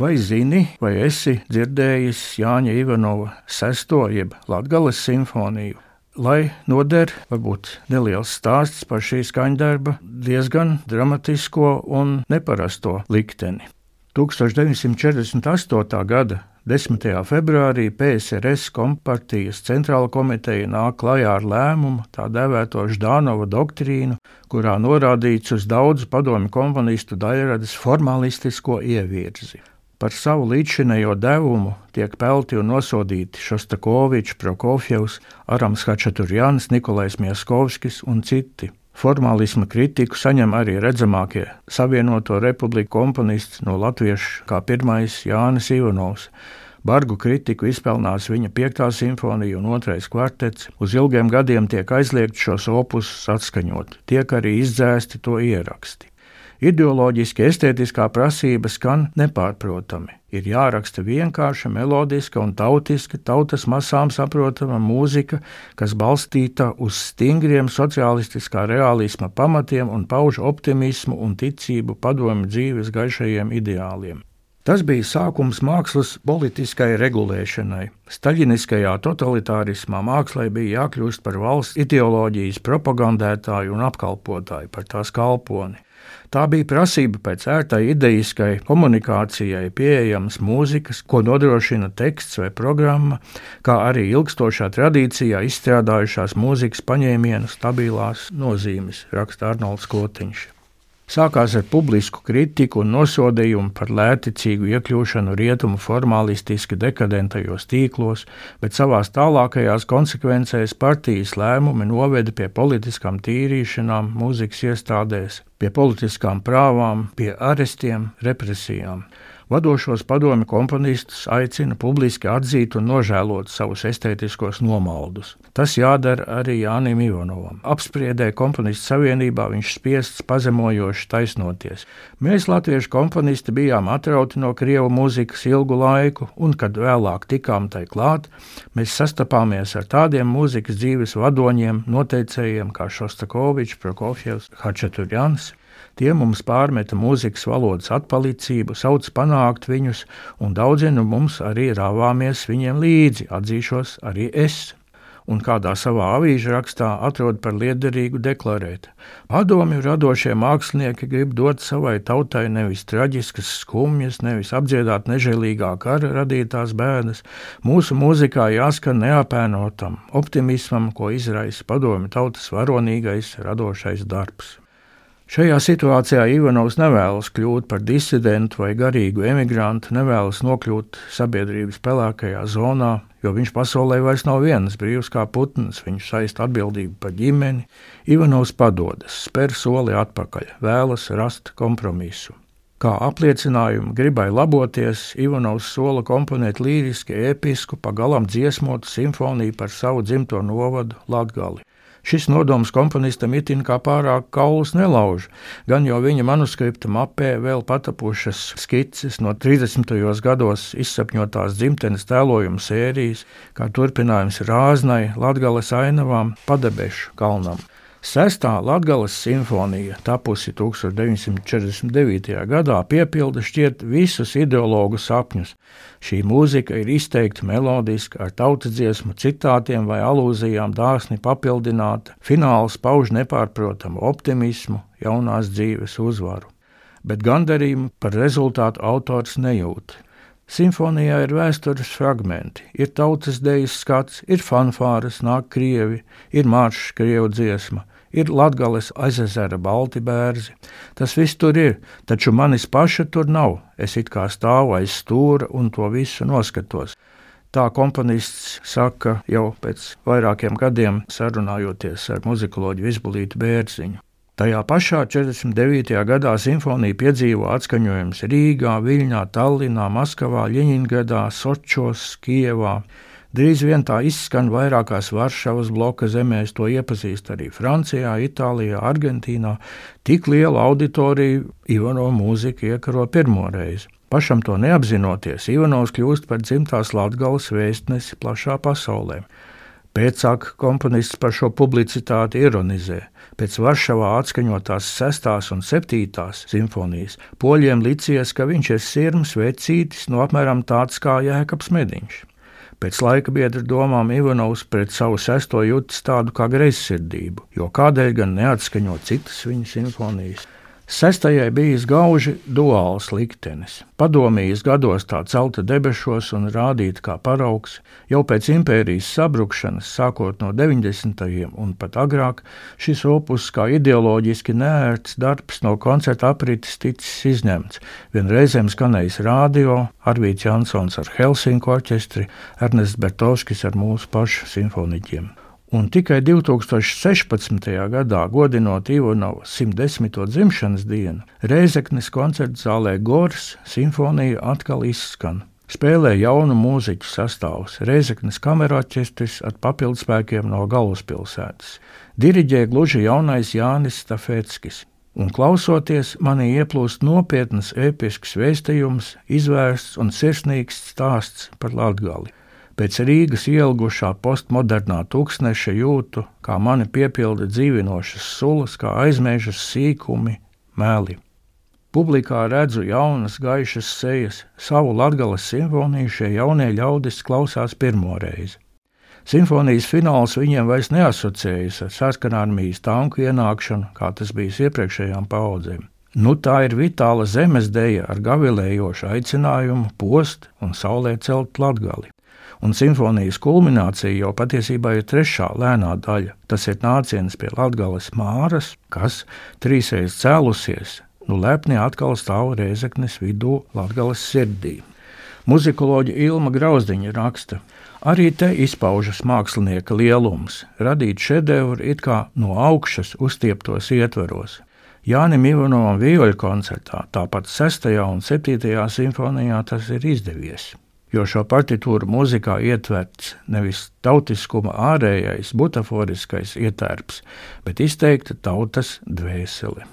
Vai zini, vai esi dzirdējis Jāņa Ivanova sesto jeb Latgales simfoniju? Lai noder, varbūt neliels stāsts par šī skaņdarba diezgan dramatisko un neparasto likteni. 1948. gada 10. februārī PSRS kompartijas centrāla komiteja nāk klajā ar lēmumu, tā dēvēto Ždānova doktrīnu, kurā norādīts uz daudzu padomu komponistu daļradas formalistisko ievirzi. Par savu līdzšinējo devumu tiek pelti un nosodīti Šostakovičs, Prokofjevs, Arams Hačaturjāns, Nikolais Mieskovskis un citi. Formālisma kritiku saņem arī redzamākie Savienoto Republiku komponisti no latviešu, kā pirmais Jānis Ivanovs. Bargu kritiku izpelnās viņa 5. simfonija un 2. kvartets. Uz ilgiem gadiem tiek aizliegts šos opusus atskaņot, tiek arī izdzēsti to ieraksti. Ideoloģiski estētiskā prasība skan nepārprotami. Ir jāraksta vienkārša, melodiska un tautiska, tautas masām saprotama mūzika, kas balstīta uz stingriem sociālistiskā realisma pamatiem un pauž optimismu un ticību padomju dzīves gaišajiem ideāliem. Tas bija sākums mākslas politiskai regulēšanai. Staļiniskajā totalitārismā mākslai bija jākļūst par valsts ideoloģijas propagandētāju un apkalpotāju, par tās kalponi. Tā bija prasība pēc ērtai ideiskai komunikācijai, pieejamas mūzikas, ko nodrošina teksts vai programma, kā arī ilgstošā tradīcijā izstrādājušās mūzikas paņēmienu stabilās nozīmes, raksta Arnolds Kotiņš. Sākās ar publisku kritiku un nosodījumu par lēticīgu iekļūšanu rietumu formālistiski dekadentajos tīklos, bet savās tālākajās konsekvencēs partijas lēmumi noveda pie politiskām tīrīšanām mūzikas iestādēs, pie politiskām prāvām, pie arestiem, represijām. Vadošos padomi komponistus aicina publiski atzīt un nožēlot savus estētiskos nomaldus. Tas jādara arī Jānim Ivanovam. Apspriedē komponistu savienībā viņš spiests pazemojoši taisnoties. Mēs, latviešu komponisti, bijām atrauti no krievu mūzikas ilgu laiku, un, kad vēlāk tikām tai klāt, mēs sastapāmies ar tādiem mūzikas dzīves vadoņiem, noteicējiem kā Šostakovičs, Prokofjevs, Hačaturjans. Tie mums pārmeta mūzikas valodas atpalicību, sauc panākt viņus, un daudzi no mums arī rāvāmies viņiem līdzi, atzīšos arī es un kādā savā avīža rakstā atrod par liederīgu deklarēt. Padomju radošie mākslinieki grib dot savai tautai nevis traģiskas skumjas, nevis apdziedāt nežēlīgā kara radītās bēdas. Mūsu mūzikā jāskan neapēnotam optimismam, ko izraisa padomju tautas varonīgais radošais darbs. Šajā situācijā Ivanovs nevēlas kļūt par disidentu vai garīgu emigrantu, nevēlas nokļūt sabiedrības pelēkajā zonā, jo viņš pasaulē vairs nav viens brīvs kā putns, viņš saista atbildību par ģimeni. Ivanovs padodas, spēr soli atpakaļ, vēlas rast kompromisu. Kā apliecinājumu gribai laboties, Ivanovs sola komponēt līriski, episku, pagalam dziesmotu simfoniju par savu dzimto novadu Latgali. Šis nodoms komponistam itin kā pārāk kaulus nelauž, gan jau viņa manuskripta mapē vēl patapušas skices no 30. gados izsapņotās dzimtenes tēlojuma sērijas, kā turpinājums Rāznai, Latgales ainavām, Padebešu kalnam. Sestā Latvijas simfonija, tapusi 1949. gadā, piepilda šķiet visus ideologu sapņus. Šī mūzika ir izteikti melodiska, ar tautas dziesmu citātiem vai alūzijām dāsni papildināta. Fināls pauž nepārprotamu optimismu, jaunās dzīves uzvaru. Bet gandarījumu par rezultātu autors nejūt. Simfonijā ir vēstures fragmenti, ir tautas dejas skats, ir fanfāras, nāk krievi, ir maršs, krievu dziesma ir Latgales aizezera balti bērzi. Tas viss tur ir, taču manis paša tur nav. Es it kā stāvu aiz stūra un to visu noskatos. Tā komponists saka jau pēc vairākiem gadiem sarunājoties ar muzikoloģu Vizbulītu Bērziņu. Tajā pašā 49. gadā simfonija piedzīvo atskaņojumus Rīgā, Viļņā, Tallinā, Maskavā, Ļeņingradā, Sočos, Kievā. Drīz vien tā izskan vairākās Varšavas bloka zemēs, to iepazīst arī Francijā, Itālijā, Argentīnā. Tik lielu auditoriju Ivano mūzika iekaro pirmo reizi. Pašam to neapzinoties, Ivanovs kļūst par dzimtās Latvijas vēstnesi plašā pasaulē. Pēcāk komponists par šo publicitāti ironizē. Pēc Varšavā atskaņotās 6. un 7. simfonijas poļiem licies, ka viņš ir sirms vecītis, no apmēram tāds kā Jēkabs Mediņš. Pēc laika biedra domām Ivanovs pret savu sesto jūtas tādu kā greizsirdību, jo kādēļ gan neatskaņot citas viņa simfonijas? Sestajai bijis gauži duāls liktenis. Padomījis gados tā celta debešos un rādīta kā paraugs, jau pēc impērijas sabrukšanas, sākot no 90. un pat agrāk, šis opus kā ideoloģiski neērts darbs no koncerta aprites ticis izņemts. Vienreizēm skanējis radio, Arvīts Jansons ar Helsinku orķestri, Ernests Bertovskis ar mūsu pašu simfoniķiem un tikai 2016. gadā, godinot Ivanova 110. dzimšanas dienu, Reizeknes koncerta zālē Gors simfonija atkal izskan. Spēlē jaunu mūziķu sastāvs, Reizeknes kamerāķestris ar papildspēkiem no galvaspilsētas. Diriģē gluži jaunais Jānis Stafetskis. Un klausoties, manī ieplūst nopietns episks vēstījums, izvērsts un sirsnīgs stāsts par Latgali. Pēc Rīgas ielgušā postmodernā tūkstneša jūtu, kā mani piepilda dzīvinošas sulas, kā aizmēžas sīkumi, meli. Publikā redzu jaunas, gaišas sejas, savu latgales simfoniju šie jaunie ļaudis klausās pirmo reizi. Simfonijas fināls viņiem vairs neasociējas ar sarkanārmijas tanku ienākšanu, kā tas bijis iepriekšējām paudzēm. Nu, tā ir vitāla zemes deja ar gavilējošu aicinājumu post un saulē celt latgali un simfonijas kulminācija jau patiesībā ir trešā lēnā daļa. Tas ir nāciens pie Latvijas māras, kas trīsreiz cēlusies, nu lepni atkal stāv Rēzeknes vidū Latvijas sirdī. Muzikoloģija Ilma Grauzdiņa raksta, arī te izpaužas mākslinieka lielums, radīt šedevru it kā no augšas uztieptos ietveros. Jānim Ivanovam vīļu koncertā, tāpat 6. un 7. simfonijā tas ir izdevies jo šo partitūru mūzikā ietverts nevis tautiskuma ārējais, butaforiskais ietērps, bet izteikta tautas dvēsele.